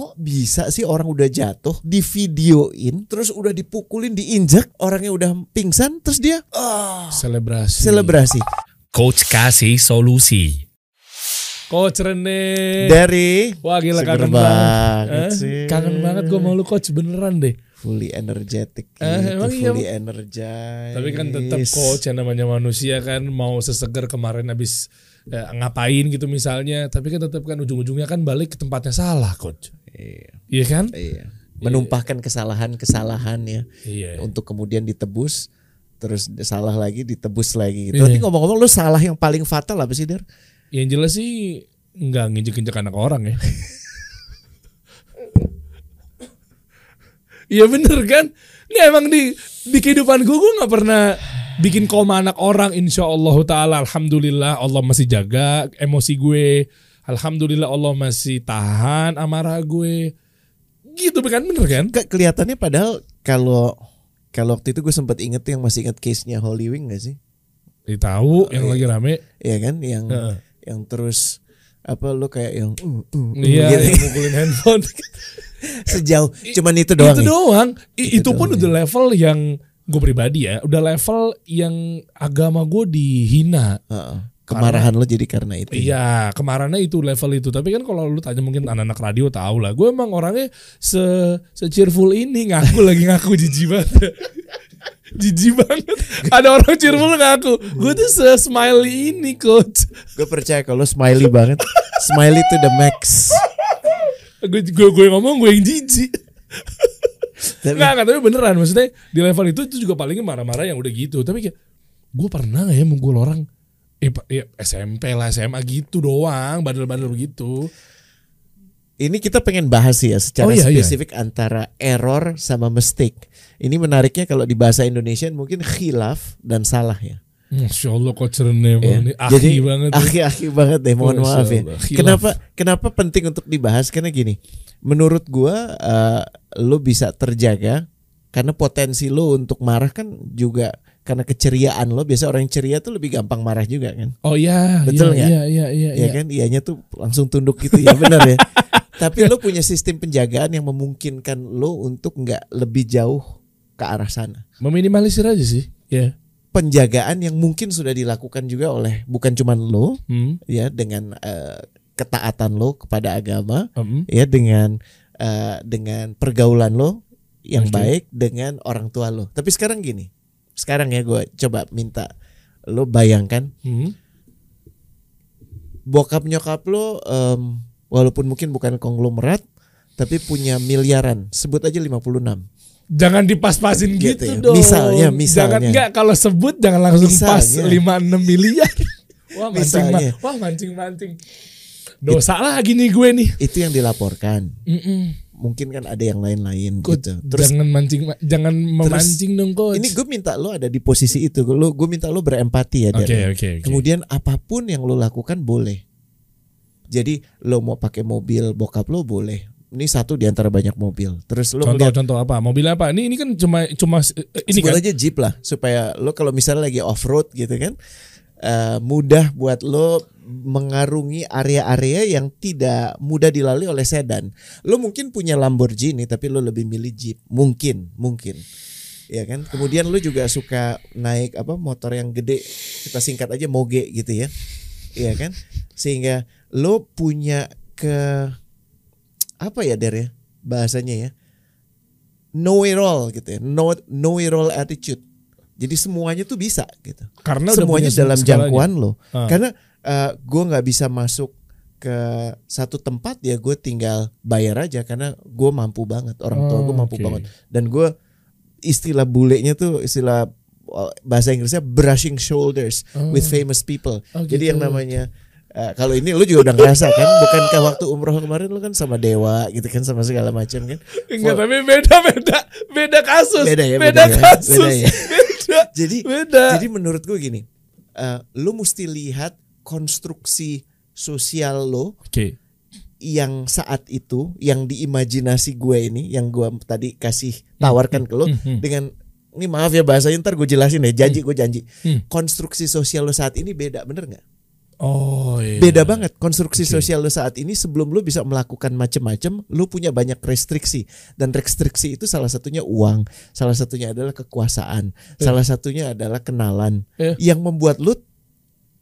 kok bisa sih orang udah jatuh di videoin terus udah dipukulin diinjak orangnya udah pingsan terus dia ah Selebrasi. selebrasi Coach kasih solusi. Coach Rene. dari Wah gila kangen banget banget. Eh, sih. Kangen banget gue mau lu coach beneran deh. fully energetic Eh, gitu, emang iya, fully energized Tapi kan tetap coach yang namanya manusia kan mau seseger kemarin habis eh, ngapain gitu misalnya. Tapi kan tetap kan ujung-ujungnya kan balik ke tempatnya salah coach. iya, Iya kan? iya. menumpahkan kesalahan-kesalahan ya Iya. untuk kemudian ditebus terus salah lagi ditebus lagi gitu. Iya. Tapi ngomong-ngomong lu salah yang paling fatal apa sih Der? Yang jelas sih nggak nginjek-injek anak orang ya. Iya bener kan? Ini emang di di kehidupan gue gue nggak pernah bikin koma anak orang. Insya Allah taala, alhamdulillah Allah masih jaga emosi gue. Alhamdulillah Allah masih tahan amarah gue. Gitu kan bener kan? Ke- kelihatannya padahal kalau kalau waktu itu gue sempat inget yang masih inget case-nya Holy Wing gak sih? Di tahu yang lagi rame. Iya kan yang Heeh. yang terus apa lu kayak yang uh, uh, uh, Iya, gitu. yang mukulin handphone. sejauh cuman itu doang. itu ya? doang. I- Itu itu pun doang, udah level yang gue pribadi ya, udah level yang agama gue dihina. Heeh. Kemarahan lo jadi karena itu. ya? Iya, kemarinnya itu level itu. Tapi kan kalau lu tanya mungkin anak-anak radio tahu lah. Gue emang orangnya se se cheerful ini ngaku lagi ngaku jijik banget. jijik banget. Ada orang cheerful ngaku. Gue tuh se smiley ini coach. Gue percaya kalau smiley banget. smiley to the max. Gue gue gue ngomong gue yang jijik. Tapi- Nggak, nggak, tapi beneran maksudnya di level itu itu juga palingnya marah-marah yang udah gitu. Tapi kayak gue pernah gak ya mukul orang eh, ya, SMP lah SMA gitu doang, bandel-bandel begitu. Ini kita pengen bahas ya secara Oh, iya, iya. spesifik antara error sama mistake. Ini menariknya kalau di bahasa Indonesia mungkin khilaf dan salah ya. Masya Allah coach Rene Ya. nih Jadi banget. ya. aki-aki banget deh. Mohon Masya maaf ya. Allah. Kenapa kenapa penting untuk dibahas? Karena gini, menurut gua eh, lo bisa terjaga karena potensi lo untuk marah kan juga karena keceriaan lo. Biasa orang yang ceria tuh lebih gampang marah juga kan. Oh iya, Betul iya, nggak? iya, iya, iya, Ya iya. kan, ianya tuh langsung tunduk gitu ya, benar ya. Tapi lo punya sistem penjagaan yang memungkinkan lo untuk nggak lebih jauh ke arah sana. Meminimalisir aja sih. Ya. Penjagaan yang mungkin sudah dilakukan juga oleh bukan cuma lo, Hmm. ya dengan eh, ketaatan lo kepada agama, Hmm. ya dengan eh, dengan pergaulan lo yang Oke. baik dengan orang tua lo. Tapi sekarang gini, sekarang ya gue coba minta lo bayangkan Hmm. bokap nyokap lo em, walaupun mungkin bukan konglomerat tapi punya miliaran sebut aja 56 Jangan dipas-pasin Gitu gitu, ya. dong. Misalnya, misalnya. Jangan enggak kalau sebut jangan langsung pas Misalnya. 5 6 miliar. Wah, mancing Misalnya. wah mancing-mancing. Dosa lagi nih gue nih. itu yang dilaporkan Mm-mm. mungkin kan ada yang lain-lain gitu terus jangan mancing jangan memancing dong coach. ini gue minta lo ada di posisi itu lo gue minta lo berempati ya Oke, Dan. oke, oke. kemudian apa pun yang lo lakukan boleh jadi lo mau pakai mobil bokap lo boleh ini satu di antara banyak mobil terus lo melihat Contoh-contoh apa? Mobil apa? Ini ini kan cuma cuma eh, ini sebut kan. aja jeep lah supaya lo kalau misalnya lagi off road gitu kan eh, mudah buat lo mengarungi area-area yang tidak mudah dilalui oleh sedan. Lo mungkin punya Lamborghini tapi lo lebih milih jeep. Mungkin, mungkin. Ya kan? Kemudian lo juga suka naik apa motor yang gede, kita singkat aja moge gitu ya. Iya kan? Sehingga lo punya ke apa ya Der ya? Bahasanya ya. Know it all gitu ya. Know, know it all attitude. Jadi semuanya tuh bisa gitu. Karena semuanya dalam jangkauan lo Ah. karena gue nggak bisa masuk ke satu tempat ya gue tinggal bayar aja karena gue mampu banget. Orang tua gue Oh, mampu oke. banget. Dan gue istilah bulenya tuh istilah uh, bahasa Inggrisnya brushing shoulders with famous people. Oh, jadi yang gitu. namanya uh, kalau ini lu juga udah ngerasa kan bukankah waktu umroh kemarin lu kan sama dewa gitu kan sama segala macam kan Enggak, tapi beda beda beda kasus. Beda ya, beda, beda ya, kasus. beda ya. Beda. jadi beda. jadi menurut gue gini uh, lu mesti lihat konstruksi sosial lo Oke. yang saat itu yang diimajinasi gue ini yang gue tadi kasih tawarkan ke lo Hmm, hmm. dengan ini maaf ya bahasanya ntar gue jelasin ya janji gue janji Hmm. konstruksi sosial lo saat ini beda bener nggak Oh iya. Beda banget konstruksi Oke. sosial lu saat ini sebelum lu bisa melakukan macam-macam, lu punya banyak restriksi dan restriksi itu salah satunya uang, salah satunya adalah kekuasaan, salah satunya adalah kenalan Iya. yang membuat lu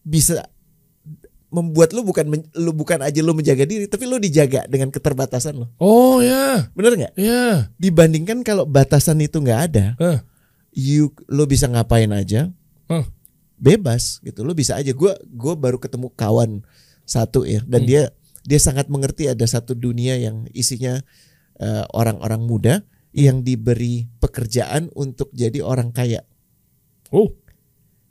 bisa membuat lu bukan lu bukan aja lu menjaga diri, tapi lu dijaga dengan keterbatasan lu. Oh ya. Bener nggak? Ya. Dibandingkan kalau batasan itu nggak ada, Eh. you lu bisa ngapain aja, Hah. Bebas gitu lo bisa aja gue gue baru ketemu kawan satu ya dan Hmm. dia dia sangat mengerti ada satu dunia yang isinya eh, orang-orang muda yang diberi pekerjaan untuk jadi orang kaya Oh.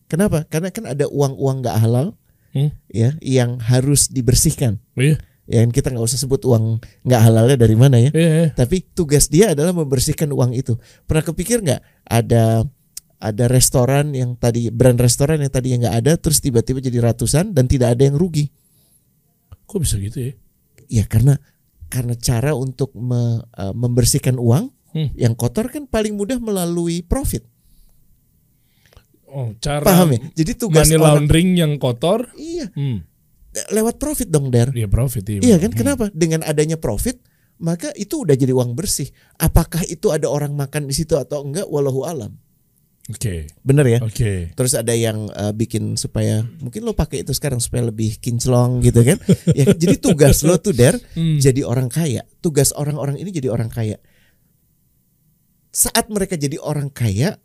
kenapa karena kan ada uang-uang nggak halal Hmm. ya yang harus dibersihkan Iya. ya kita nggak usah sebut uang nggak halalnya dari mana ya Iya. iya. tapi tugas dia adalah membersihkan uang itu. Pernah kepikir nggak ada ada restoran yang tadi brand restoran yang tadi yang nggak ada terus tiba-tiba jadi ratusan dan tidak ada yang rugi? Kok bisa gitu ya? Ya karena karena cara untuk me- eh, membersihkan uang Hmm. yang kotor kan paling mudah melalui profit. Oh, cara Paham ya? Jadi tugas money orang laundering yang kotor. iya Hmm. lewat profit dong Der. Iya profit iya. Iya kan? Hmm. Kenapa? Dengan adanya profit maka itu udah jadi uang bersih. Apakah itu ada orang makan di situ atau enggak? Walahu alam. Oke. Bener ya? Oke. Terus ada yang uh, bikin supaya mungkin lo pakai itu sekarang supaya lebih kinclong gitu kan. ya, jadi tugas lo tuh der Hmm. jadi orang kaya. Tugas orang-orang ini jadi orang kaya. Saat mereka jadi orang kaya,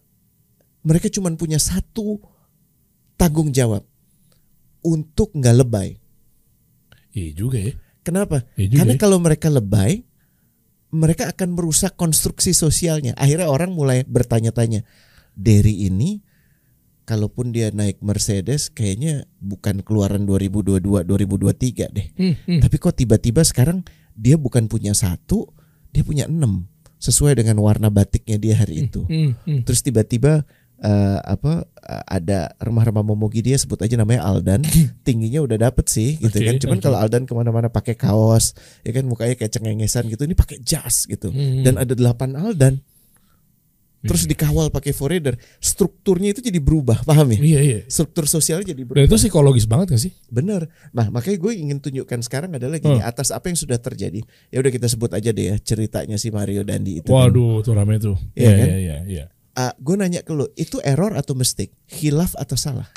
mereka cuma punya satu tanggung jawab untuk nggak lebay. Iya juga ya. Kenapa? Iya juga. Karena ya. kalau mereka lebay, mereka akan merusak konstruksi sosialnya. Akhirnya orang mulai bertanya-tanya, Derry ini kalaupun dia naik Mercedes kayaknya bukan keluaran 2022 2023 deh. Hmm, hmm. Tapi kok tiba-tiba sekarang dia bukan punya satu, dia punya enam sesuai dengan warna batiknya dia hari itu. Hmm, hmm. Terus tiba-tiba eh, apa eh, ada remah-remah momogi dia sebut aja namanya Aldan tingginya udah dapet sih gitu kan cuman oke. kalau Aldan ke mana-mana pakai kaos ya kan mukanya kayak cengengesan gitu ini pakai jas gitu Hmm. dan ada delapan Aldan terus dikawal pakai forader strukturnya itu jadi berubah paham ya Iya iya. struktur sosialnya jadi Dan berubah itu psikologis banget gak sih? bener nah makanya gue ingin tunjukkan sekarang adalah gini Hmm. atas apa yang sudah terjadi ya udah kita sebut aja deh ya ceritanya si Mario Dandi itu Waduh, tuh rame tuh. Iya Iya kan? iya iya. iya. Ah, gue nanya ke lo itu error atau mistake hilaf atau salah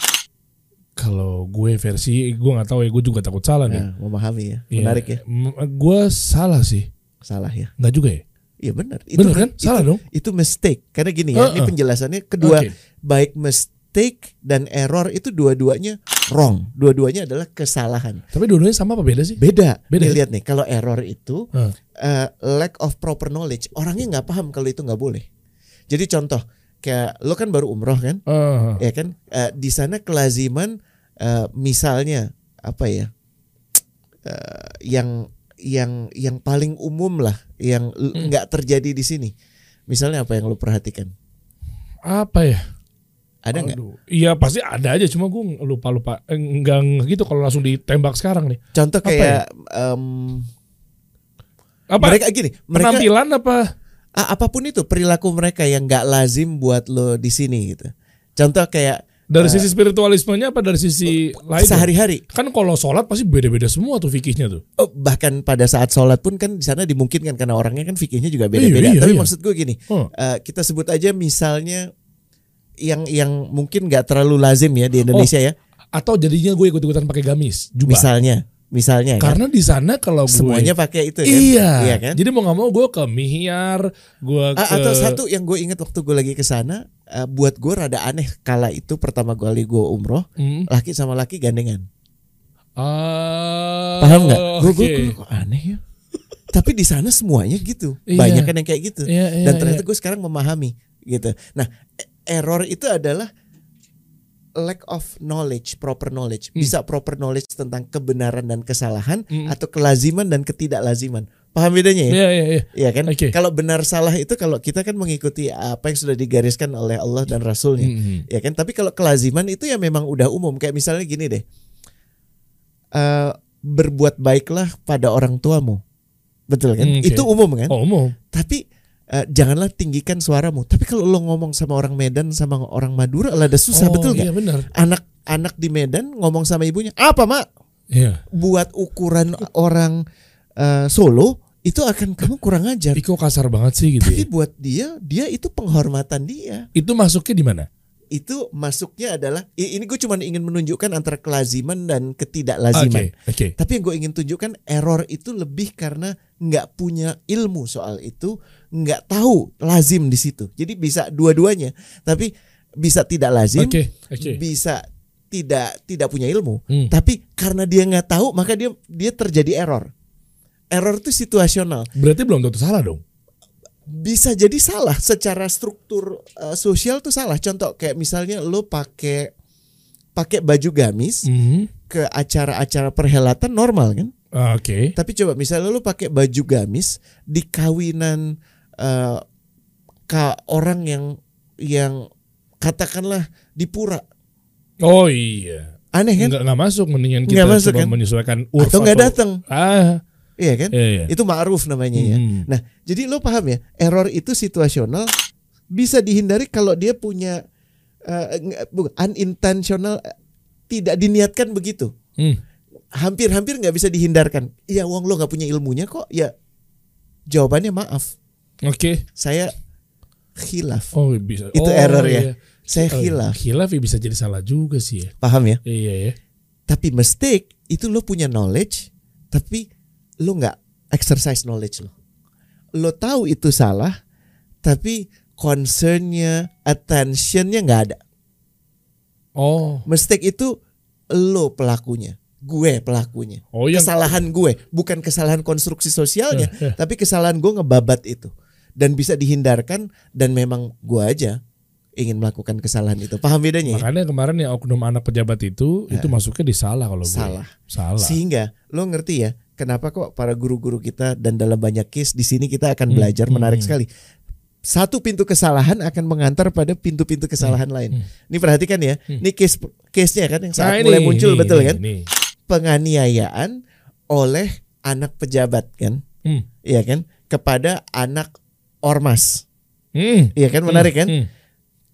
Kalau gue versi gue nggak tahu ya, gue juga takut salah nih. Nah, memahami ya. Iya. Menarik ya. M- Gue salah sih. Salah ya. Nggak juga ya? Iya benar. Itu Bener kan? Salah itu, dong. Itu mistake. Karena gini ya, ini Heeh. penjelasannya kedua Oke. baik mistake dan error itu dua-duanya wrong. Dua-duanya adalah kesalahan. Tapi dua-duanya sama apa beda sih? Beda. Beda Nih, ya? lihat nih, kalau error itu Heeh. eh, lack of proper knowledge. Orangnya nggak paham kalau itu nggak boleh. Jadi contoh kayak lo kan baru umroh kan? Ah, ya kan Eh, di sana kelaziman eh, misalnya apa ya Eh, yang yang yang paling umum lah yang Hmm. nggak terjadi di sini misalnya apa yang lu perhatikan apa ya? ada nggak. Iya pasti ada aja, cuma gue lupa lupa. Eh, Enggak enggak gitu kalau langsung ditembak sekarang nih. contoh Apa ya? kayak em, Apa? mereka gini mereka penampilan apa? apa pun itu perilaku mereka yang nggak lazim buat lo di sini gitu contoh kayak Dari sisi spiritualismenya apa dari sisi lain? sehari-hari Kan kalau sholat pasti beda-beda semua tuh fikihnya tuh. Oh, bahkan pada saat sholat pun kan di sana dimungkinkan karena orangnya kan fikihnya juga beda-beda. Iya, iya, Tapi iya. maksud gue gini, Oh. eh, kita sebut aja misalnya yang yang mungkin nggak terlalu lazim ya di Indonesia ya. Atau jadinya gue ikut-ikutan pakai gamis, jubah. Misalnya, misalnya kan, Karena di sana kalau gue semuanya pakai itu kan. Iya. Iya kan? Jadi mau nggak mau gue ke Mihyar, gue ke atau satu yang gue ingat waktu gue lagi ke sana, eh, buat gue rada aneh kala itu pertama kali gue umroh, Hmm. laki sama laki gandengan. Ah, Paham nggak? Gue oke. gue kok aneh ya. Tapi di sana semuanya gitu. Iya. Banyak kan yang kayak gitu. Iya, iya, Dan ternyata iya. gue sekarang memahami gitu. Nah, e- error itu adalah lack of knowledge, proper knowledge. Hmm. Bisa proper knowledge tentang kebenaran dan kesalahan Hmm. atau kelaziman dan ketidaklaziman. Paham bedanya ya? Iya iya iya. Iya kan? Oke. Kalau benar salah itu kalau kita kan mengikuti apa yang sudah digariskan oleh Allah dan Rasulnya. Hmm. Ya kan? Tapi kalau kelaziman itu ya memang udah umum. Kayak misalnya gini deh. Eh berbuat baiklah pada orang tuamu. Betul kan? Hmm, oke. Itu umum kan? Oh umum. Tapi eh, janganlah tinggikan suaramu. Tapi kalau lo ngomong sama orang Medan sama orang Madura lada susah oh, betul nggak? Iya benar. Anak anak di Medan ngomong sama ibunya, "Apa, Mak?" Iya. Buat ukuran orang eh, Solo itu akan kamu kurang ajar. Ih, kok kasar banget sih gitu. Tapi ya? buat dia, dia itu penghormatan dia. Itu masuknya di mana? Itu masuknya adalah ini gue cuma ingin menunjukkan antara kelaziman dan ketidaklaziman. Oke, oke. Tapi yang gue ingin tunjukkan error itu lebih karena nggak punya ilmu soal itu, nggak tahu lazim di situ. Jadi bisa dua-duanya. Tapi bisa tidak lazim, Oke, oke. bisa tidak tidak punya ilmu. Hmm. Tapi karena dia nggak tahu, maka dia dia terjadi error. Error itu situasional. Berarti belum tentu salah dong. Bisa jadi salah secara struktur uh, sosial tuh salah. Contoh kayak misalnya lo pakai pakai baju gamis Mhm. ke acara-acara perhelatan normal kan? Ah, Oke. Tapi coba misalnya lu pakai baju gamis di kawinan eh ka orang yang yang katakanlah di pura. Oh iya. Aneh kan? Nggak, nggak masuk mendingan Nggak kita masuk, coba kan? menyesuaikan urf Atau nggak datang. Ah, Iya kan? iya, iya. Itu ma'ruf namanya ya. Hmm. Nah, jadi lo paham ya, error itu situasional bisa dihindari kalau dia punya bukan, unintentional tidak diniatkan begitu. Hmm. Hampir-hampir nggak bisa dihindarkan. Ya wong lo nggak punya ilmunya kok. Ya jawabannya maaf. Oke. Saya khilaf. Oh bisa. Itu Oh, error ya. iya. Saya Oh, iya. khilaf. Khilaf ya bisa jadi salah juga sih ya. Paham ya? Iya ya. Tapi mistake itu lo punya knowledge, tapi lo nggak exercise knowledge lo. Lo tahu itu salah, tapi concernnya, attentionnya nggak ada. Oh. Mistake itu lo pelakunya, gue pelakunya. Oh yang Kesalahan gue, bukan kesalahan konstruksi sosialnya, Eh, eh. tapi kesalahan gue ngebabat itu. Dan bisa dihindarkan dan memang gue aja ingin melakukan kesalahan itu. Paham bedanya? ya? makanya kemarin yang oknum anak pejabat itu itu masuknya di salah kalau gue. Salah. Salah. Sehingga lo ngerti ya, kenapa kok para guru-guru kita dan dalam banyak case di sini kita akan Hmm, belajar hmm, menarik hmm. sekali. Satu pintu kesalahan akan mengantar pada pintu-pintu kesalahan lain. Ini perhatikan ya, Hmm. ini case case-nya kan yang Nah, saat ini, mulai muncul ini, betul ini, kan? ini. Penganiayaan oleh anak pejabat kan? Hmm. Iya kan? Kepada anak ormas. Hmm. Iya kan menarik kan? Hmm.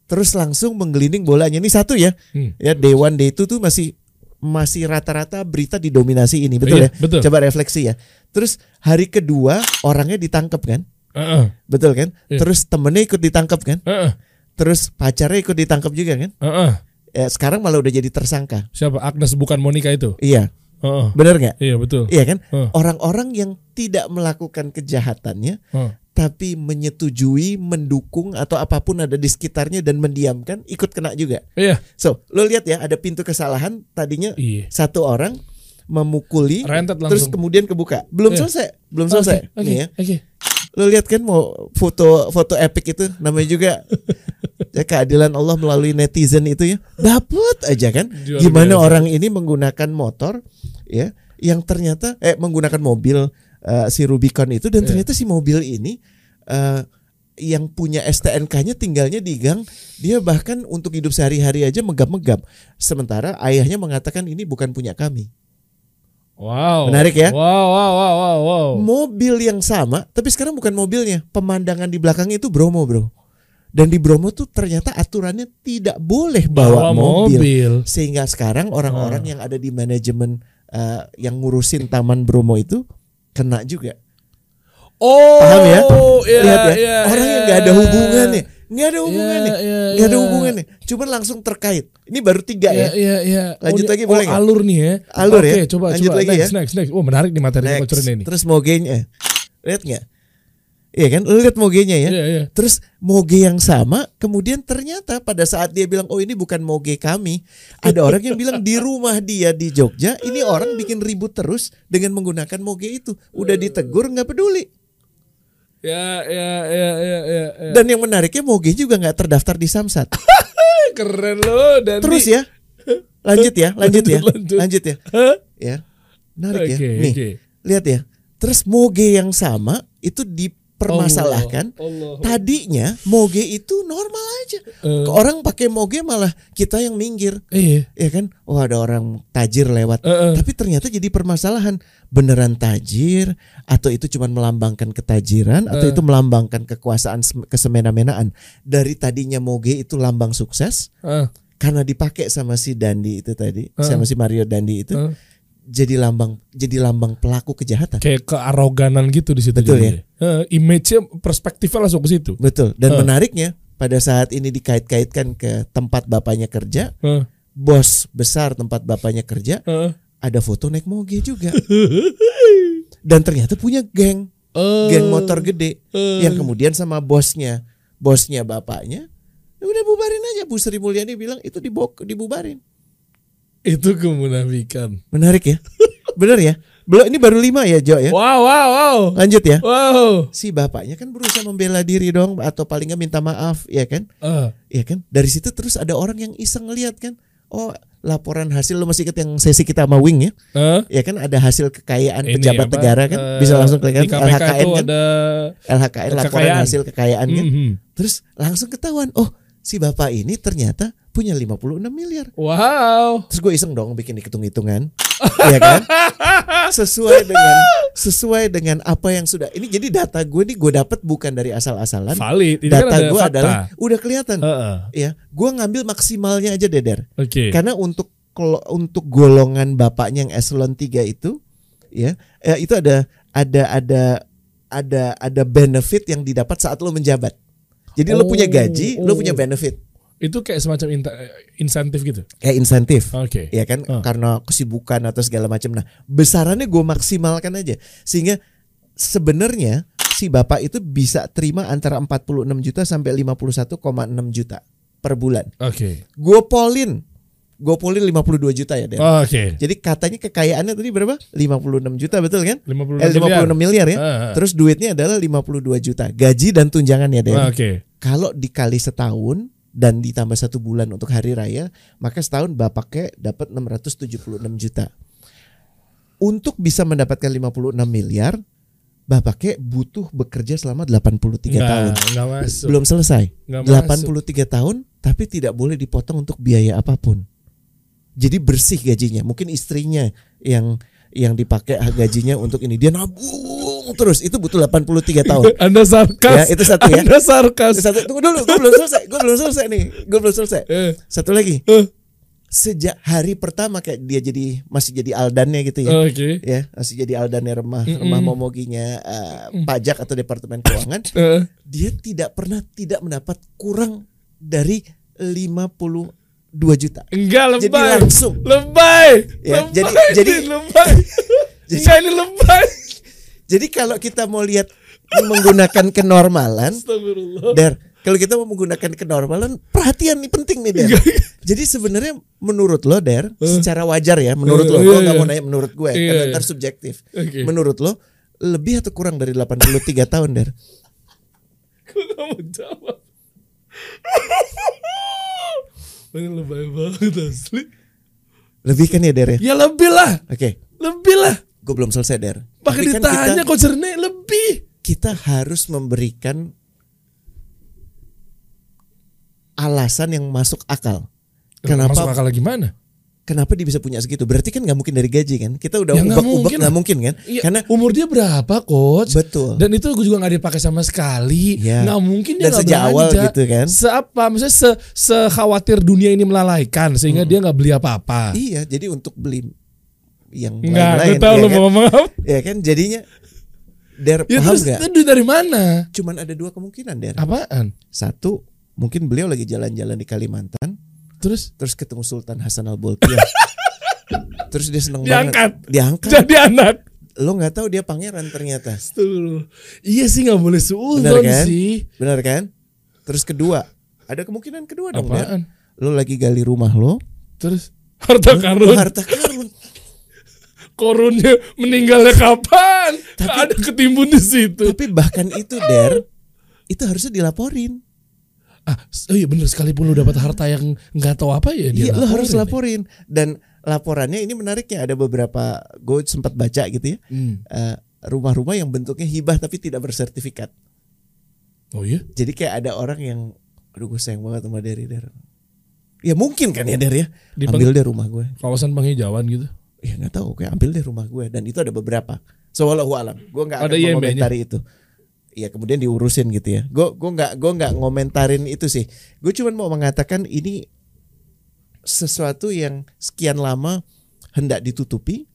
Terus langsung menggelinding bolanya. Ini satu ya. Hmm. Ya Dewan Day itu tuh masih masih rata-rata berita didominasi ini, betul Iya, ya? betul. Coba refleksi ya. Terus hari kedua orangnya ditangkap kan? Heeh. Betul kan? Iya. Terus temennya ikut ditangkap kan? Heeh. Terus pacarnya ikut ditangkap juga kan? Heeh. Ya, sekarang malah udah jadi tersangka. Siapa? Agnes bukan Monica itu. Iya, Heeh. benar nggak? Iya betul. Iya kan? Heeh. Orang-orang yang tidak melakukan kejahatannya Heeh. Tapi menyetujui, mendukung atau apa pun ada di sekitarnya dan mendiamkan ikut kena juga. Iya. So, lo lihat ya ada pintu kesalahan tadinya Iya. satu orang memukuli terus kemudian kebuka. Belum Iya. selesai, belum selesai. Oke. Nih ya. Oke. Lo lihat kan mau foto foto epic itu namanya juga ya keadilan Allah melalui netizen itu ya. Dapat aja kan. Gimana biasa. orang ini menggunakan motor ya yang ternyata eh menggunakan mobil eh, si Rubicon itu dan Iya. ternyata si mobil ini eh yang punya STNK-nya tinggalnya di gang, dia bahkan untuk hidup sehari-hari aja megap-megap. Sementara ayahnya mengatakan ini bukan punya kami. Wow. Menarik ya? Wow, wow, wow, wow, wow. mobil yang sama, tapi sekarang bukan mobilnya. Pemandangan di belakangnya itu Bromo, Bro. Dan di Bromo tuh ternyata aturannya tidak boleh bawa, Bawa mobil. mobil. Sehingga sekarang orang-orang yang ada di manajemen eh, yang ngurusin Taman Bromo itu kena juga. Oh, Paham ya? iya, Lihat ya, iya, orang yang iya. nggak ada hubungannya, nggak ada hubungannya, Iya, iya, nggak ada iya. hubungannya. Cuma langsung terkait. Ini baru tiga Iya, ya. iya, iya. Lanjut ini- lagi boleh nggak? alur nih ya. Alur Oke, ya. coba, Lanjut coba. lagi next, ya. next, next. Oh, menarik nih materi Next. ini. Terus mogenya, lihat nggak? Iya kan, lu lihat mogenya ya. Iya, iya. Terus moge yang sama, kemudian ternyata pada saat dia bilang, oh ini bukan moge kami, ada orang yang bilang di rumah dia di Jogja, ini orang bikin ribut terus dengan menggunakan moge itu. Udah ditegur nggak peduli. Ya, ya, ya, ya, ya. ya. Dan yang menariknya moge juga nggak terdaftar di Samsat. Keren loh dan Terus ya, lanjut ya, lanjut ya, Lanjut, ya, ya, menarik ya. Nih, lihat ya. Terus moge yang sama itu dipermasalahkan. Allah. Tadinya moge itu normal aja. Eh. Orang pakai moge malah kita yang minggir. Iya. ya kan oh ada orang tajir lewat Eh, eh. tapi ternyata jadi permasalahan beneran tajir atau itu cuma melambangkan ketajiran atau Eh. itu melambangkan kekuasaan sem- kesemena-menaan dari tadinya moge itu lambang sukses Ah, karena dipakai sama si Dandi itu tadi, Heeh. sama si Mario Dandi itu Heeh. Jadi lambang jadi lambang pelaku kejahatan. kayak kearoganan gitu di situ Betul jadinya. Eh, image-nya perspektifnya langsung ke situ. Betul. Dan Heeh. menariknya pada saat ini dikait-kaitkan ke tempat bapaknya kerja, Eh, bos besar tempat bapaknya kerja, eh. ada foto naik moge juga. Dan ternyata punya geng, Eh, geng motor gede eh. yang kemudian sama bosnya, bosnya bapaknya, "Ya udah bubarin aja. Bu Sri Mulyani bilang itu dibok dibubarin. Itu kemunafikan. Menarik ya, bener ya. Belum ini baru lima ya Jo ya. Wow, wow, wow. Lanjut ya. Wow. Si bapaknya kan berusaha membela diri dong atau paling nggak minta maaf ya kan? Eh, Iya kan? Dari situ terus ada orang yang iseng ngeliat kan. Oh, laporan hasil lo masih inget yang sesi kita sama Wing ya? eh. Ya kan ada hasil kekayaan Ini pejabat apa, negara kan? eh, Bisa langsung di KPK LHKN kan? ada LHKN laporan kekayaan. hasil kekayaan kan? Mhm. Terus langsung ketahuan, oh si bapak ini ternyata punya 56 miliar. Wow. Terus gue iseng dong bikin hitung-hitungan. Iya kan? Sesuai dengan sesuai dengan apa yang sudah. Ini jadi data gue nih gue dapat bukan dari asal-asalan. Valid. Ini kan Data ada gue fakta. adalah udah kelihatan. Heeh. Ya, gue ngambil maksimalnya aja Deder. Oke. Karena untuk untuk golongan bapaknya yang eselon 3 itu ya, eh, itu ada ada ada ada ada benefit yang didapat saat lo menjabat. Jadi lo Oh, punya gaji, lo oh. punya benefit. Itu kayak semacam insentif gitu. Kayak insentif. Oke. Ya kan Ah. karena kesibukan atau segala macam. Nah, besarannya gue maksimalkan aja sehingga sebenarnya si bapak itu bisa terima antara 46 juta sampai 51,6 juta per bulan. Oke. Gue polin. Gue polin 52 juta ya, Den. Oke. Jadi katanya kekayaannya tadi berapa? 56 juta betul kan? 56 Eh, 56 miliar ya. Ah, ah. Terus duitnya adalah 52 juta. Gaji dan tunjangan ya, Den. Oke. Kalau dikali setahun dan ditambah satu bulan untuk hari raya, maka setahun bapaknya dapat 676 juta. Untuk bisa mendapatkan 56 miliar, bapaknya butuh bekerja selama 83 tahun. Nggak masuk. Belum selesai. Nggak 83 tahun tapi tidak boleh dipotong untuk biaya apa pun. Jadi bersih gajinya. Mungkin istrinya yang yang dipakai gajinya untuk ini dia nabung terus itu butuh 83 tahun. Anda sarkas. Ya, itu satu ya. Anda sarkas. Satu tunggu dulu, gue belum selesai. Gue belum selesai nih. Gue belum selesai. Eh, Satu lagi. eh, Sejak hari pertama kayak dia jadi masih jadi aldannya gitu ya. Oke. Ya, masih jadi aldannya remah, Mm-mm. remah momoginya eh, pajak atau departemen keuangan, Eh, dia tidak pernah tidak mendapat kurang dari 52 juta. Enggak Jadi lebay. langsung. Lebay. Ya, lebay. jadi- jadi- ini lebay. Jadi- Enggak ini lebay. Jadi kalau kita mau lihat menggunakan kenormalan, Astagfirullah. Der, kalau kita mau menggunakan kenormalan, perhatian nih penting nih Der. Jadi sebenarnya menurut lo Der, secara wajar ya, menurut lo, Eh, gue iya, nggak mau iya. nanya menurut gue, Iya, karena iya. ntar subjektif. Oke. Menurut lo lebih atau kurang dari 83 tahun Der? Gue gak mau jawab. Ini lebay banget asli. Lebih kan ya Der ya? Ya lebih lah. Oke, Lebih lah. gue belum selesai Der. Pakai kan ditanya kok jernih lebih. kita harus memberikan alasan yang masuk akal. Kenapa Masuk akal gimana? Kenapa dia bisa punya segitu? Berarti kan nggak mungkin dari gaji kan? Kita udah Ya, nggak ubah-ubah mungkin nggak mungkin kan? Iya, Karena umur dia berapa coach? betul. Dan itu gue juga nggak dipakai sama sekali. Iya. Nggak mungkin dia nggak awal belanja. gitu kan? Seapa? Maksudnya se sekhawatir dunia ini melalaikan sehingga dia nggak beli apa-apa. Iya, jadi untuk beli yang lain-lain, gue tahu ya lu kan? mau. Ya kan, jadinya Der Ya paham terus nggak? itu dari mana? Cuman ada dua kemungkinan Der. Apaan? Satu, mungkin beliau lagi jalan-jalan di Kalimantan, Terus terus ketemu Sultan Hasan al Bolkiah. terus dia seneng Diangkat. banget. Diangkat. jadi anak. Lo nggak tahu dia pangeran ternyata. Tuh. Iya sih nggak boleh Benar suudon kan? sih. Benar kan? Terus kedua, ada kemungkinan kedua dong. Apaan? Lo lagi gali rumah lo, Terus harta lo karun. harta karun. Korunnya meninggalnya kapan? ada ketimbun di situ. Tapi bahkan itu Der, itu harusnya dilaporin. Ah, oh iya bener sekalipun lu dapat harta yang nggak tahu apa ya dia Iya, lo harus laporin. laporin. Dan laporannya ini menariknya ada beberapa gue sempat baca gitu ya. Hmm. eh, rumah-rumah yang bentuknya hibah tapi tidak bersertifikat. Oh iya? Jadi kayak ada orang yang aduh gue sayang banget sama Derry Der. Ya mungkin kan ya Der ya. Di ambil deh rumah gue. Kawasan penghijauan gitu. Ya nggak tahu kayak ambil deh rumah gue dan itu ada beberapa. Sewallahu alam. Gue nggak akan Ada mengomentari itu. Iya kemudian diurusin gitu ya. Gue gue nggak gue nggak ngomentarin itu sih. Gue cuma mau mengatakan ini sesuatu yang sekian lama hendak ditutupi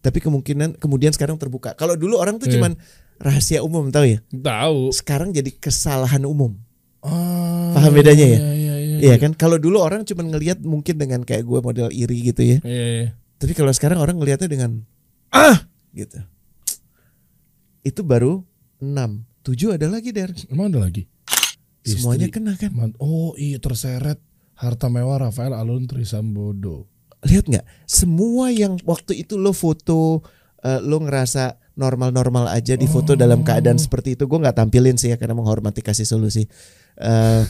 tapi kemungkinan kemudian sekarang terbuka. Kalau dulu orang tuh Iya. cuman rahasia umum tahu ya. Tahu. Sekarang jadi kesalahan umum. Ah, Paham bedanya ya? Iya, iya, iya. Iya kan? Kalau dulu orang cuman ngelihat mungkin dengan kayak gue model iri gitu ya. Iya, iya. Tapi kalau sekarang orang ngelihatnya dengan ah gitu. Itu baru 6. 7 ada lagi der. Emang ada lagi? Semuanya Istri. kena kan. Man- Oh iya terseret harta mewah Rafael Alun Trisambodo. Lihat nggak? Semua yang waktu itu lo foto eh, lo ngerasa normal-normal aja di foto dalam keadaan seperti itu gue nggak tampilin sih ya karena menghormati kasih solusi Eh,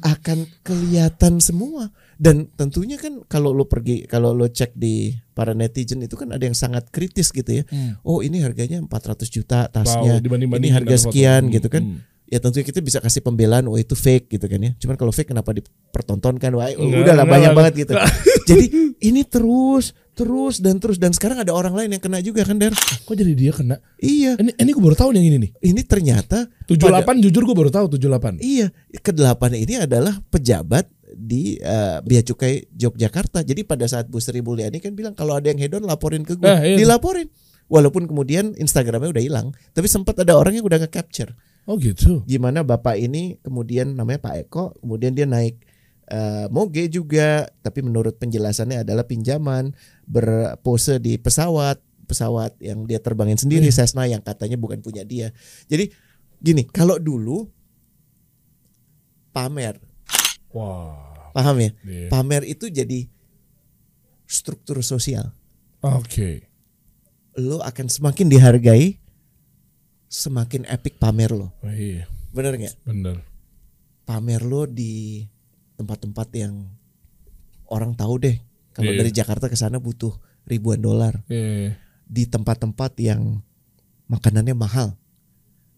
akan kelihatan semua dan tentunya kan kalau lo pergi kalau lo cek di para netizen itu kan ada yang sangat kritis gitu ya. Oh ini harganya 400 juta tasnya. Tahu, dibanding-bandingin ini harga foto. sekian Hmm, gitu kan. hmm. ya tentunya kita bisa kasih pembelaan oh itu fake gitu kan ya. Cuman kalau fake kenapa dipertontonkan? Wah Enggak, udah lah enggak banyak banget gitu. Jadi ini terus terus dan terus. Dan sekarang ada orang lain yang kena juga kan Der? Kok jadi dia kena? iya. Ini ini gue baru tahu nih yang ini nih. ini ternyata 78 pada- jujur gue baru tahu 78. iya kedelapan ini adalah pejabat di eh, Bea Cukai Yogyakarta. Jadi pada saat Bu Sri Mulyani kan bilang kalau ada yang hedon laporin ke gue Nah, iya. dilaporin. Walaupun kemudian Instagramnya udah hilang tapi sempat ada orang yang udah nge-capture. Oh gitu. gimana bapak ini kemudian namanya Pak Eko kemudian dia naik eh, moge juga. Tapi menurut penjelasannya adalah pinjaman berpose di pesawat pesawat yang dia terbangin sendiri Cessna yang katanya bukan punya dia. Jadi gini kalau dulu pamer. Wah. Paham ya Iya. pamer itu jadi struktur sosial Oke. lo akan semakin dihargai semakin epic pamer lo Oh, iya. bener nggak Bener. pamer lo di tempat-tempat yang orang tahu deh kalau Iya. dari Jakarta ke sana butuh ribuan dolar Iya. di tempat-tempat yang makanannya mahal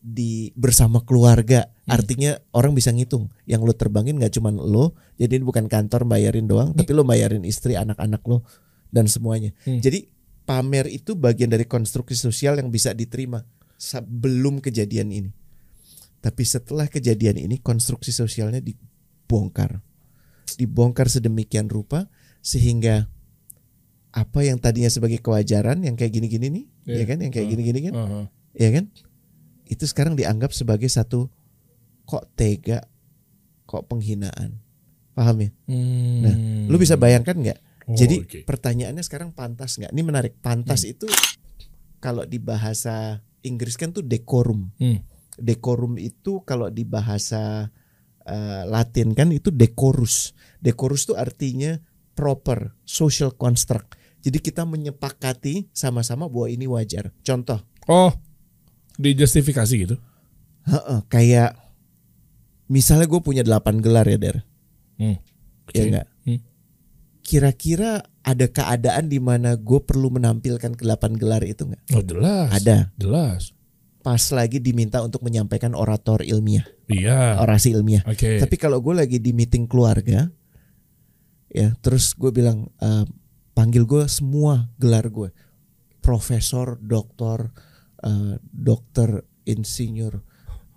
di bersama keluarga. Hmm. artinya orang bisa ngitung. Yang lo terbangin nggak cuman lo jadi ini bukan kantor bayarin doang tapi lo bayarin istri anak-anak lo dan semuanya. Hmm. jadi pamer itu bagian dari konstruksi sosial yang bisa diterima sebelum kejadian ini. Tapi setelah kejadian ini konstruksi sosialnya dibongkar. Dibongkar sedemikian rupa sehingga apa yang tadinya sebagai kewajaran yang kayak gini-gini nih Iya. ya kan? Yang kayak gini-gini kan? Aha. ya kan itu sekarang dianggap sebagai satu kok tega kok penghinaan paham ya Hmm. Nah, lu bisa bayangkan nggak Oh, jadi. Hmm. pertanyaannya sekarang pantas nggak ini menarik pantas itu kalau di bahasa Inggris kan tuh decorum Hmm. decorum itu kalau di bahasa eh, Latin kan itu decorus decorus tuh artinya proper social construct jadi kita menyepakati sama-sama bahwa ini wajar contoh Oh. Dijustifikasi gitu. Heeh, kayak misalnya gue punya 8 gelar ya Der Hmm. ya enggak Hmm. kira-kira ada keadaan di mana gue perlu menampilkan ke 8 gelar itu nggak Oh jelas. ada Jelas. pas lagi diminta untuk menyampaikan orator ilmiah Iya. orasi ilmiah Oke. Tapi kalau gue lagi di meeting keluarga, ya terus gue bilang eh, panggil gue semua gelar gue, profesor, doktor, eh, dokter, insinyur,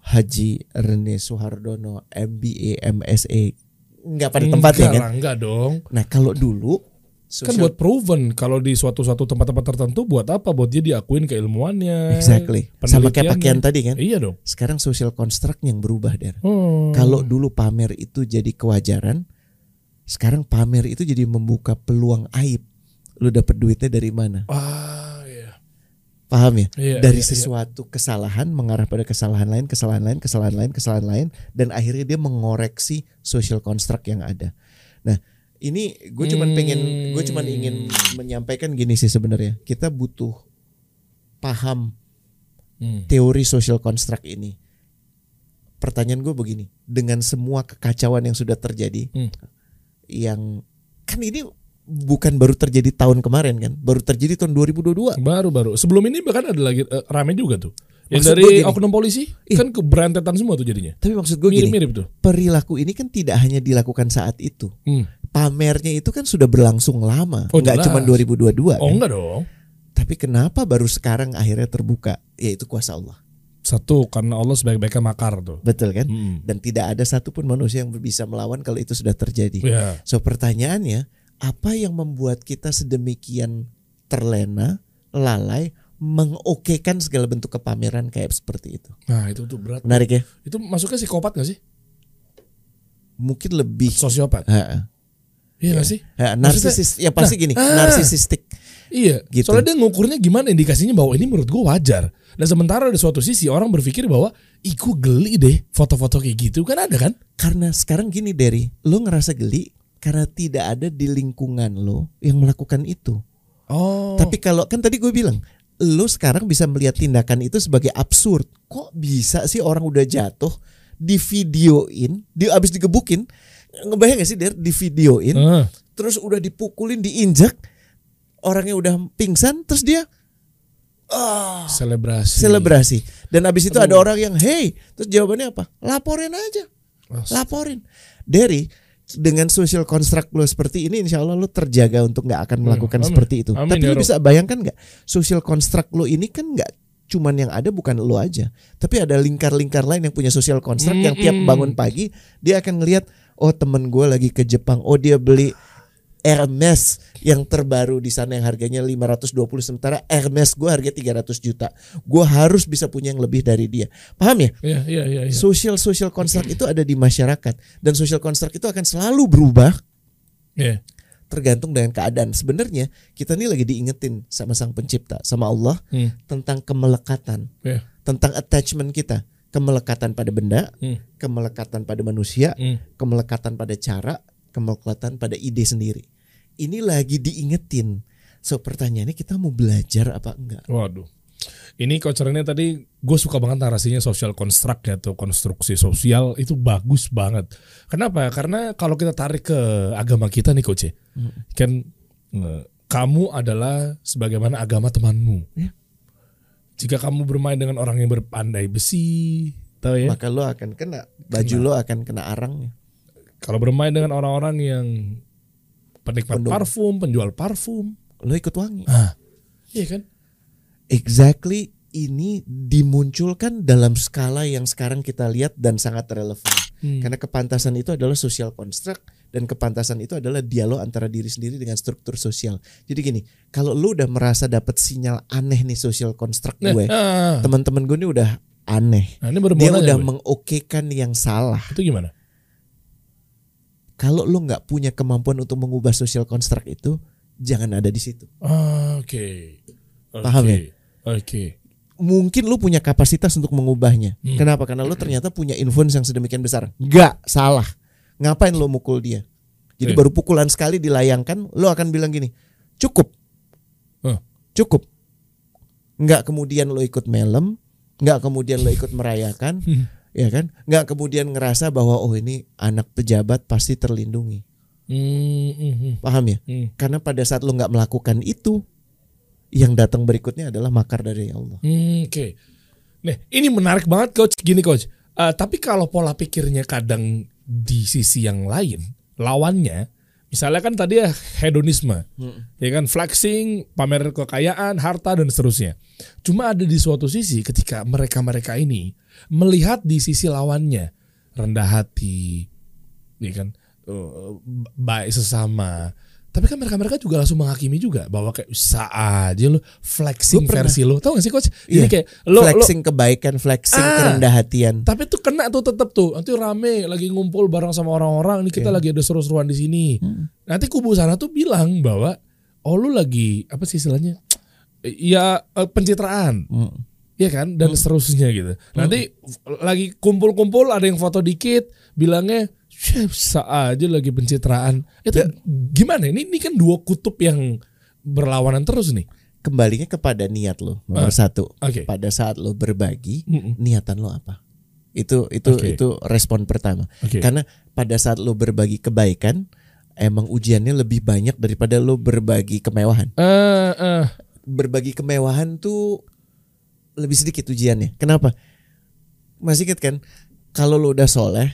Haji Rene Soehardono, MBA, MSA, nggak pada tempatnya kan? Enggak dong. Nah kalau dulu Kan social- buat proven kalau di suatu-suatu tempat-tempat tertentu buat apa? Buat dia diakuin keilmuannya. exactly sama kayak pakaian tadi kan? Iya dong. Sekarang social construct yang berubah der. Hmm. Kalau dulu pamer itu jadi kewajaran, sekarang pamer itu jadi membuka peluang aib. Lu dapet duitnya dari mana? ah. Paham ya? Iya, dari iya, iya. sesuatu kesalahan mengarah pada kesalahan lain, kesalahan lain, kesalahan lain, kesalahan lain, dan akhirnya dia mengoreksi social construct yang ada. Nah, ini gue cuman pengen, gue cuman ingin menyampaikan gini sih sebenarnya. Kita butuh paham Hmm. teori social construct ini. Pertanyaan gue begini, dengan semua kekacauan yang sudah terjadi, Hmm. yang kan ini bukan baru terjadi tahun kemarin kan, baru terjadi tahun 2022. Baru-baru. Sebelum ini bahkan ada lagi eh, rame juga tuh. Yang Maksud dari oknum polisi Ih. kan keberantetan semua tuh jadinya. Tapi maksud gue gini, Mirip-mirip tuh. perilaku ini kan tidak hanya dilakukan saat itu. Hmm. Pamernya itu kan sudah berlangsung lama, Oh, nggak cuma 2022 Oh kan. enggak dong. Tapi kenapa baru sekarang akhirnya terbuka? Yaitu kuasa Allah. Satu karena Allah sebaik-baiknya makar tuh. Betul kan? Mm. Dan tidak ada satupun manusia yang bisa melawan kalau itu sudah terjadi. Ya. So pertanyaannya, apa yang membuat kita sedemikian terlena, lalai, mengokekan segala bentuk kepameran kayak seperti itu? Nah itu tuh berat. Menarik ya? Itu masuknya psikopat gak sih? Mungkin lebih Sosiopat. Ha, Iya gak sih? ha, narsisis. Ya pasti Nah, gini, ah. narsisistik. Iya. Gitu. Soalnya dia ngukurnya gimana indikasinya bahwa ini menurut gue wajar. Dan sementara di suatu sisi orang berpikir bahwa gue geli deh foto-foto kayak gitu kan ada kan? Karena sekarang gini Derry, lo ngerasa geli karena tidak ada di lingkungan lo yang melakukan itu. Oh. Tapi kalau kan tadi gue bilang, lo sekarang bisa melihat tindakan itu sebagai absurd. Kok bisa sih orang udah jatuh di videoin, di abis digebukin, ngebayang gak sih Der di videoin, Ah. terus udah dipukulin, diinjak, orangnya udah pingsan, terus dia ah selebrasi. selebrasi. Dan abis itu ada orang yang hey, terus jawabannya apa? Laporin aja, laporin. Derry dengan social construct lo seperti ini, insya Allah lo terjaga untuk nggak akan melakukan amin. seperti itu. Amin, Tapi ya lo bisa bayangkan nggak social construct lo ini kan nggak cuman yang ada bukan lo aja, tapi ada lingkar-lingkar lain yang punya social construct yang tiap Mm-mm. bangun pagi dia akan ngelihat oh temen gue lagi ke Jepang, oh dia beli Hermes yang terbaru di sana yang harganya 520 sementara Hermes gue harganya 300 juta. Gue harus bisa punya yang lebih dari dia. Paham ya? Iya iya iya. iya. Social social construct itu ada di masyarakat dan social construct itu akan selalu berubah Iya. tergantung dengan keadaan. Sebenarnya kita ini lagi diingetin sama Sang Pencipta, sama Allah Hmm. tentang kemelekatan, Iya. tentang attachment kita, kemelekatan pada benda, Hmm. kemelekatan pada manusia, Hmm. kemelekatan pada cara, kemelekatan pada ide sendiri. Ini lagi diingetin. So pertanyaannya kita mau belajar apa enggak? Waduh. Ini kocerannya tadi gue suka banget narasinya social construct ya atau konstruksi sosial itu bagus banget. Kenapa? Karena kalau kita tarik ke agama kita nih coach ya, kan eh, kamu adalah sebagaimana agama temanmu. Ya. Jika kamu bermain dengan orang yang berpandai besi, tahu ya? Maka lo akan kena baju lo akan kena arangnya. Kalau bermain dengan orang-orang yang penikmat Pendum. parfum, penjual parfum, Lo ikut wangi. ah, iya kan? Exactly ini dimunculkan dalam skala yang sekarang kita lihat dan sangat relevan. Hmm. Karena kepantasan itu adalah social construct dan kepantasan itu adalah dialog antara diri sendiri dengan struktur sosial. Jadi gini, kalau lu udah merasa dapat sinyal aneh nih social construct Nah, gue, ah, teman-teman gue ini udah aneh. nah ini Dia udah gue. mengokekan yang salah. itu gimana? Kalau lu nggak punya kemampuan untuk mengubah social construct itu, jangan ada di situ. Oke. Paham Oke. ya? Oke. Mungkin lu punya kapasitas untuk mengubahnya. Hmm. Kenapa? Karena lu ternyata punya influence yang sedemikian besar. Nggak salah. Ngapain lu mukul dia? Jadi Iya. baru pukulan sekali dilayangkan, lu akan bilang gini, cukup, Huh. cukup. Nggak kemudian lu ikut melem, nggak kemudian lu ikut merayakan, Hmm. Ya kan? Nggak kemudian ngerasa bahwa oh ini anak pejabat pasti terlindungi. Hmm, hmm, hmm, Paham ya? hmm. Karena pada saat lu nggak melakukan itu, yang datang berikutnya adalah makar dari Allah. Hmm, Oke. Nah, ini menarik banget coach. Gini coach. Eh, tapi kalau pola pikirnya kadang di sisi yang lain, lawannya, misalnya kan tadi ya hedonisme, ya kan flexing, pamer kekayaan, harta dan seterusnya. Cuma ada di suatu sisi ketika mereka-mereka ini melihat di sisi lawannya rendah hati, ya kan, eh, baik sesama. Tapi kan mereka-mereka juga langsung menghakimi juga bahwa kayak bisa aja lo flexing versi lo. Tahu gak sih coach? Iya. Jadi kayak lo, lo flexing kebaikan, flexing Ah. kerendah hatian. tapi tuh kena tuh tetap tuh. Nanti rame lagi ngumpul bareng sama orang-orang. Ini kita Iya. lagi ada seru-seruan di sini. Hmm. Nanti kubu sana tuh bilang bahwa oh lu lagi apa sih istilahnya? Ya eh, pencitraan. Hmm. Iya kan dan seterusnya gitu. Nanti lagi kumpul-kumpul ada yang foto dikit bilangnya "Syeh, bisa aja lagi pencitraan. Itu Ya. gimana? Ini ini kan dua kutub yang berlawanan terus nih. Kembalinya kepada niat lo. Nomor Ah. satu, Oke. pada saat lo berbagi, Mm-mm. niatan lo apa? Itu itu Oke. itu respon pertama. Oke. Karena pada saat lo berbagi kebaikan, emang ujiannya lebih banyak daripada lo berbagi kemewahan. Eh, eh. Berbagi kemewahan tuh lebih sedikit ujiannya. Kenapa? Masih inget kan? Kalau lo udah soleh,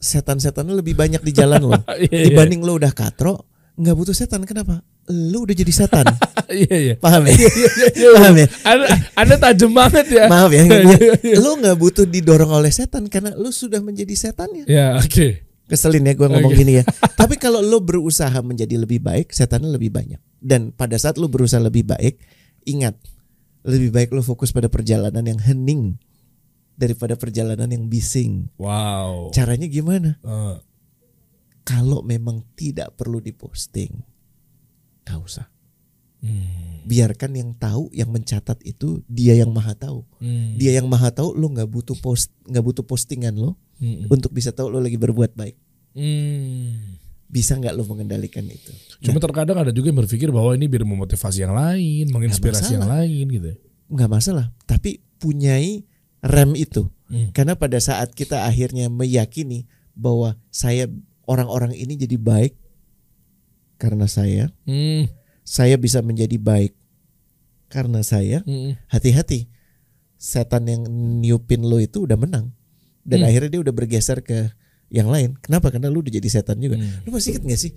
setan-setannya lebih banyak di jalan lo. Iya, iya. Dibanding lo udah katro, nggak butuh setan. Kenapa? lu udah jadi setan. Iya iya. Paham ya? Paham ya? Anda, anda tajam banget ya. Maaf ya. Iya. lu nggak butuh didorong oleh setan karena lu sudah menjadi setannya. Ya oke. Keselin ya gue ngomong gini ya. Tapi kalau lu berusaha menjadi lebih baik, setannya lebih banyak. Dan pada saat lu berusaha lebih baik, ingat lebih baik lu fokus pada perjalanan yang hening daripada perjalanan yang bising. Wow. Caranya gimana? Eh, Kalau memang tidak perlu diposting, gak usah. hmm, Biarkan yang tahu, yang mencatat itu dia yang maha tahu. hmm, Dia yang maha tahu, lu nggak butuh post, nggak butuh postingan lo hmm, untuk bisa tahu lu lagi berbuat baik. hmm. Bisa nggak lu mengendalikan itu? Cuma terkadang ada juga yang berpikir bahwa ini biar memotivasi yang lain, menginspirasi yang lain gitu. nggak masalah tapi punyai rem itu. Hmm. karena pada saat kita akhirnya meyakini bahwa saya orang-orang ini jadi baik karena saya Hmm, saya bisa menjadi baik karena saya hmm, hati-hati. Setan yang niupin lo itu udah menang. Dan Hmm. akhirnya dia udah bergeser ke yang lain. Kenapa? Karena lu udah jadi setan juga. Hmm. lu masih inget gak sih?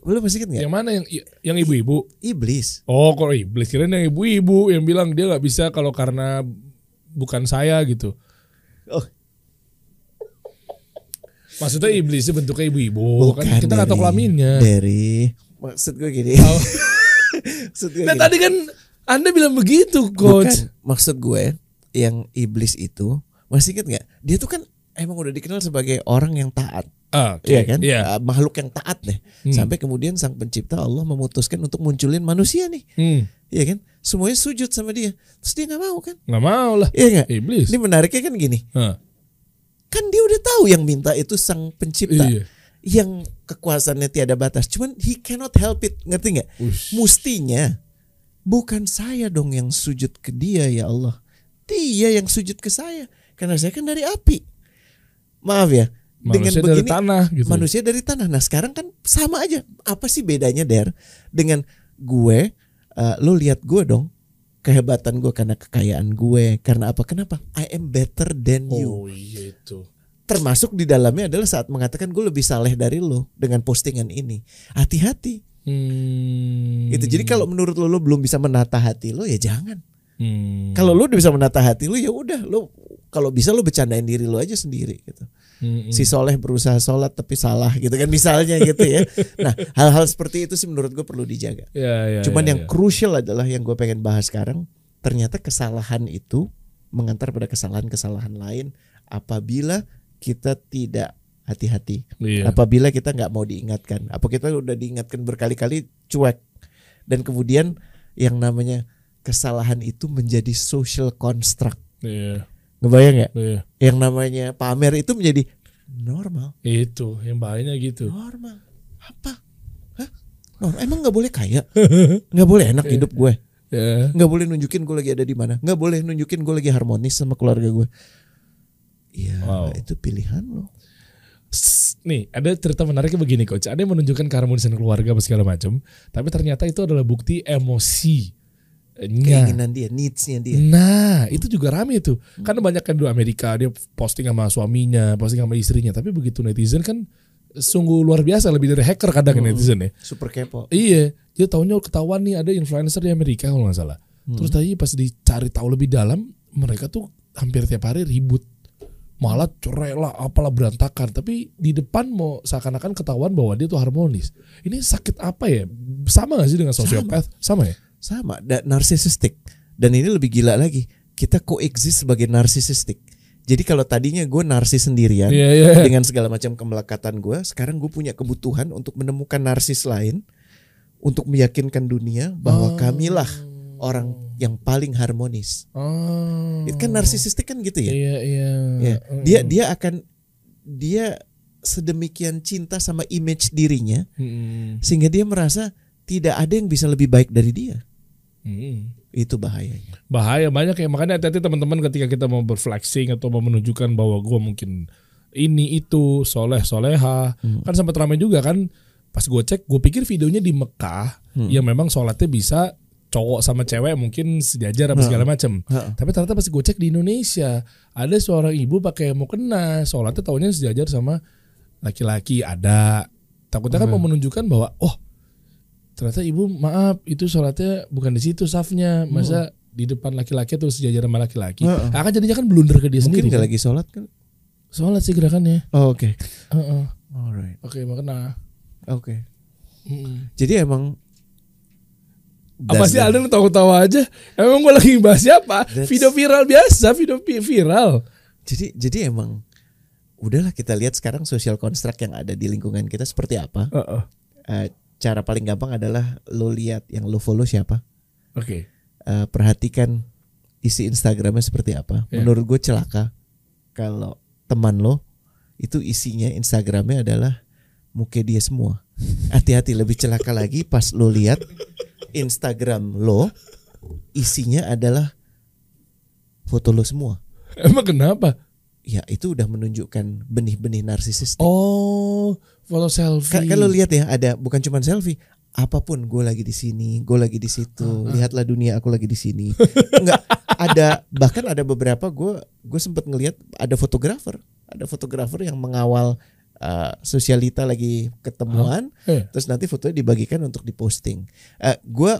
Lu masih inget gak Yang mana? Yang yang ibu-ibu? iblis. Oh, kok iblis? Kirain yang ibu-ibu yang bilang dia nggak bisa kalau karena bukan saya gitu. oh Maksudnya iblis itu bentuknya ibu-ibu kan kita nggak tahu kelaminnya. dari maksud gue gini Oh. maksud gue Nah gini. tadi kan anda bilang begitu coach. Bukan, maksud gue yang iblis itu masih inget nggak? Dia tuh kan emang udah dikenal sebagai orang yang taat, Ah, oke. iya kan? Iya. Uh, makhluk yang taat deh. Hmm. Sampai kemudian sang pencipta Allah memutuskan untuk munculin manusia nih, Hmm, iya kan? Semuanya sujud sama dia, terus dia nggak mau kan? nggak mau lah. Iya nggak? Iblis. Ini menariknya kan gini, Ah, kan dia udah tahu yang minta itu sang pencipta. iya. Yang kekuasaannya tiada batas, cuman he cannot help it, ngerti nggak? Ush. Mustinya bukan saya dong yang sujud ke dia ya Allah. Dia yang sujud ke saya karena saya kan dari api. Maaf ya. Manusia dari tanah gitu. Manusia dari tanah. Nah, sekarang kan sama aja. Apa sih bedanya Der dengan gue eh, lo lihat gue dong kehebatan gue karena kekayaan gue karena apa kenapa I am better than you Oh iya itu. termasuk di dalamnya adalah saat mengatakan gue lebih saleh dari lo dengan postingan ini hati-hati Hmm. Gitu. Jadi kalau menurut lo lo belum bisa menata hati lo ya jangan. Hmm. Kalau lo udah bisa menata hati lo ya udah lo kalau bisa lo bercandain diri lo aja sendiri gitu. Si soleh berusaha sholat tapi salah gitu kan misalnya gitu ya. Nah hal-hal seperti itu sih menurut gue perlu dijaga. Ya, ya, Cuman ya, yang ya. crucial adalah yang gue pengen bahas sekarang ternyata kesalahan itu mengantar pada kesalahan-kesalahan lain apabila kita tidak hati-hati. Iya. Apabila kita nggak mau diingatkan, apa kita udah diingatkan berkali-kali cuek dan kemudian yang namanya kesalahan itu menjadi social construct. Iya. Ngebayang ya? Iya. Yang namanya pamer itu menjadi normal. Itu yang bahayanya gitu. Normal. Apa? Hah? Normal. Emang nggak boleh kaya? Nggak boleh enak hidup gue? Nggak boleh nunjukin gue lagi ada di mana? Nggak boleh nunjukin gue lagi harmonis sama keluarga gue? Iya, Wow. itu pilihan lo. Nih, ada cerita menariknya begini coach. Ada yang menunjukkan keharmonisan keluarga apa segala macam, tapi ternyata itu adalah bukti emosi. Keinginan dia, needs-nya dia. Nah, itu juga rame tuh. Karena banyak kan di Amerika dia posting sama suaminya, posting sama istrinya, tapi begitu netizen kan sungguh luar biasa lebih dari hacker kadang netizen ya. Super kepo. Iya, dia tahunya ketahuan nih ada influencer di Amerika kalau nggak salah. Terus tadi pas dicari tahu lebih dalam, mereka tuh hampir tiap hari ribut. Malah cerai lah, apalah berantakan. Tapi di depan mau seakan-akan ketahuan bahwa dia tuh harmonis. Ini sakit apa ya? Sama gak sih dengan sosiopath? Sama, ya? Sama, dan narsisistik. Dan ini lebih gila lagi. Kita coexist sebagai narsisistik. Jadi kalau tadinya gue narsis sendirian Iya, iya. dengan segala macam kemelekatan gue, sekarang gue punya kebutuhan untuk menemukan narsis lain untuk meyakinkan dunia bahwa Oh. kamilah orang yang paling harmonis. Oh. Itu kan narsisistik kan gitu ya. Iya, iya. Ya, dia dia akan dia sedemikian cinta sama image dirinya Mm-mm. sehingga dia merasa tidak ada yang bisa lebih baik dari dia. Mm-mm. Itu bahayanya. bahaya banyak ya makanya hati-hati teman-teman ketika kita mau berflexing atau mau menunjukkan bahwa gue mungkin ini itu soleh soleha kan sempat ramai juga kan pas gue cek gue pikir videonya di Mekah yang memang sholatnya bisa cowok sama cewek mungkin sejajar apa segala macam Heeh. tapi ternyata pas gue cek di Indonesia ada seorang ibu pakai mau kena sholatnya tahunya sejajar sama laki-laki ada takutnya kan mau menunjukkan bahwa oh ternyata ibu maaf itu sholatnya bukan di situ safnya masa di depan laki-laki terus sejajar sama laki-laki Heeh. akan jadinya kan blunder ke dia Mungkin sendiri nggak kan? lagi sholat kan? sholat sih gerakannya Oh, Oke. Heeh. Alright. oke makanya Oke. Mm-mm. Jadi emang apa sih Alden tahu-tahu aja emang gue lagi bahas siapa video viral biasa video viral Jadi jadi emang udahlah kita lihat sekarang social construct yang ada di lingkungan kita seperti apa. Heeh. Eh, cara paling gampang adalah lo lihat yang lo follow siapa. oke Eh, perhatikan isi Instagramnya seperti apa. Ya. Menurut gue celaka kalau teman lo itu isinya Instagramnya adalah muka dia semua. Hati-hati lebih celaka lagi pas lo lihat Instagram lo isinya adalah foto lo semua. emang kenapa Ya itu udah menunjukkan benih-benih narsisis. oh foto selfie Kan, lo lihat ya ada bukan cuma selfie, apa pun gue lagi di sini, gue lagi di situ, lihatlah dunia aku lagi di sini. Enggak ada bahkan ada beberapa gue gue sempat ngelihat ada fotografer, ada fotografer yang mengawal uh, sosialita lagi ketemuan, Eh. terus nanti fotonya dibagikan untuk diposting. Gue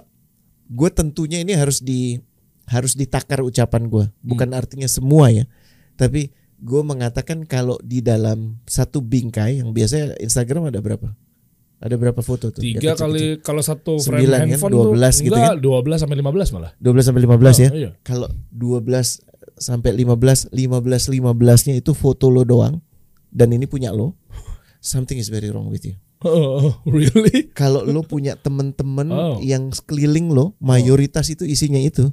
gue tentunya ini harus di harus ditakar ucapan gue, bukan artinya semua ya, tapi gue mengatakan kalau di dalam satu bingkai yang biasanya Instagram ada berapa? Ada berapa foto tuh? tiga Yang kali kecil-kecil. kalau satu frame Sembilan kan, handphone 12 tuh gitu enggak, kan? 12 sampai 15 malah 12 sampai 15 ya. Oh, iya. Kalau 12 sampai 15, 15 15-nya itu foto lo doang dan ini punya lo. Something is very wrong with you. Oh, really? Kalau lo punya temen-temen Oh. yang sekeliling lo, mayoritas itu isinya itu.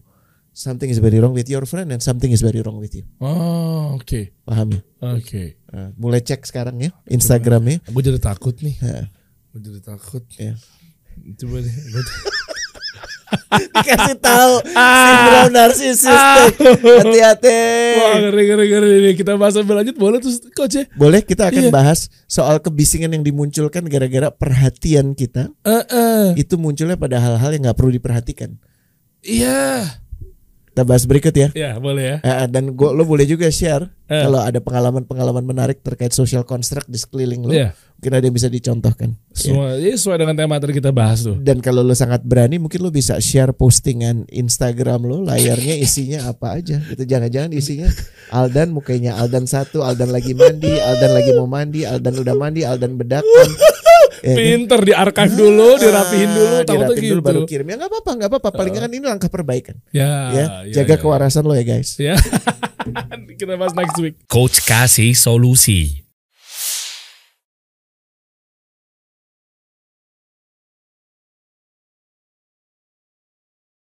Something is very wrong with your friend and something is very wrong with you. Oh, oke. Paham ya? Oke. Nah, mulai cek sekarang ya Instagramnya. Gue jadi takut nih. Nah, Gue jadi takut. ya. Coba deh. Dikasih tahu sindrom narsisistik. Hati-hati. Wah, ngeri ngeri ngeri. Kita bahas sambil lanjut boleh terus coach ya? Boleh kita akan Iya. bahas soal kebisingan yang dimunculkan gara-gara perhatian kita Eh, eh. itu munculnya pada hal-hal yang nggak perlu diperhatikan. Iya. Kita bahas berikut ya. Ya, boleh ya. Eh, dan gua lo boleh juga share Eh. kalau ada pengalaman-pengalaman menarik terkait social construct di sekeliling lo. Iya. Mungkin ada yang bisa dicontohkan. Semua ya, sesuai dengan tema tadi kita bahas tuh. Dan kalau lo sangat berani mungkin lo bisa share postingan Instagram lo layarnya isinya apa aja gitu jangan-jangan isinya Aldan mukanya Aldan satu Aldan lagi mandi Aldan lagi mau mandi Aldan udah mandi Aldan bedakan? Pinter di archive dulu, dirapihin dulu, Ah, takutnya dirapihin gitu. dulu baru kirim ya nggak apa-apa nggak apa-apa paling nggak kan ini langkah perbaikan Ya, ya ya, jaga ya. kewarasan lo ya guys Ya. kita bahas next week. Coach kasih solusi.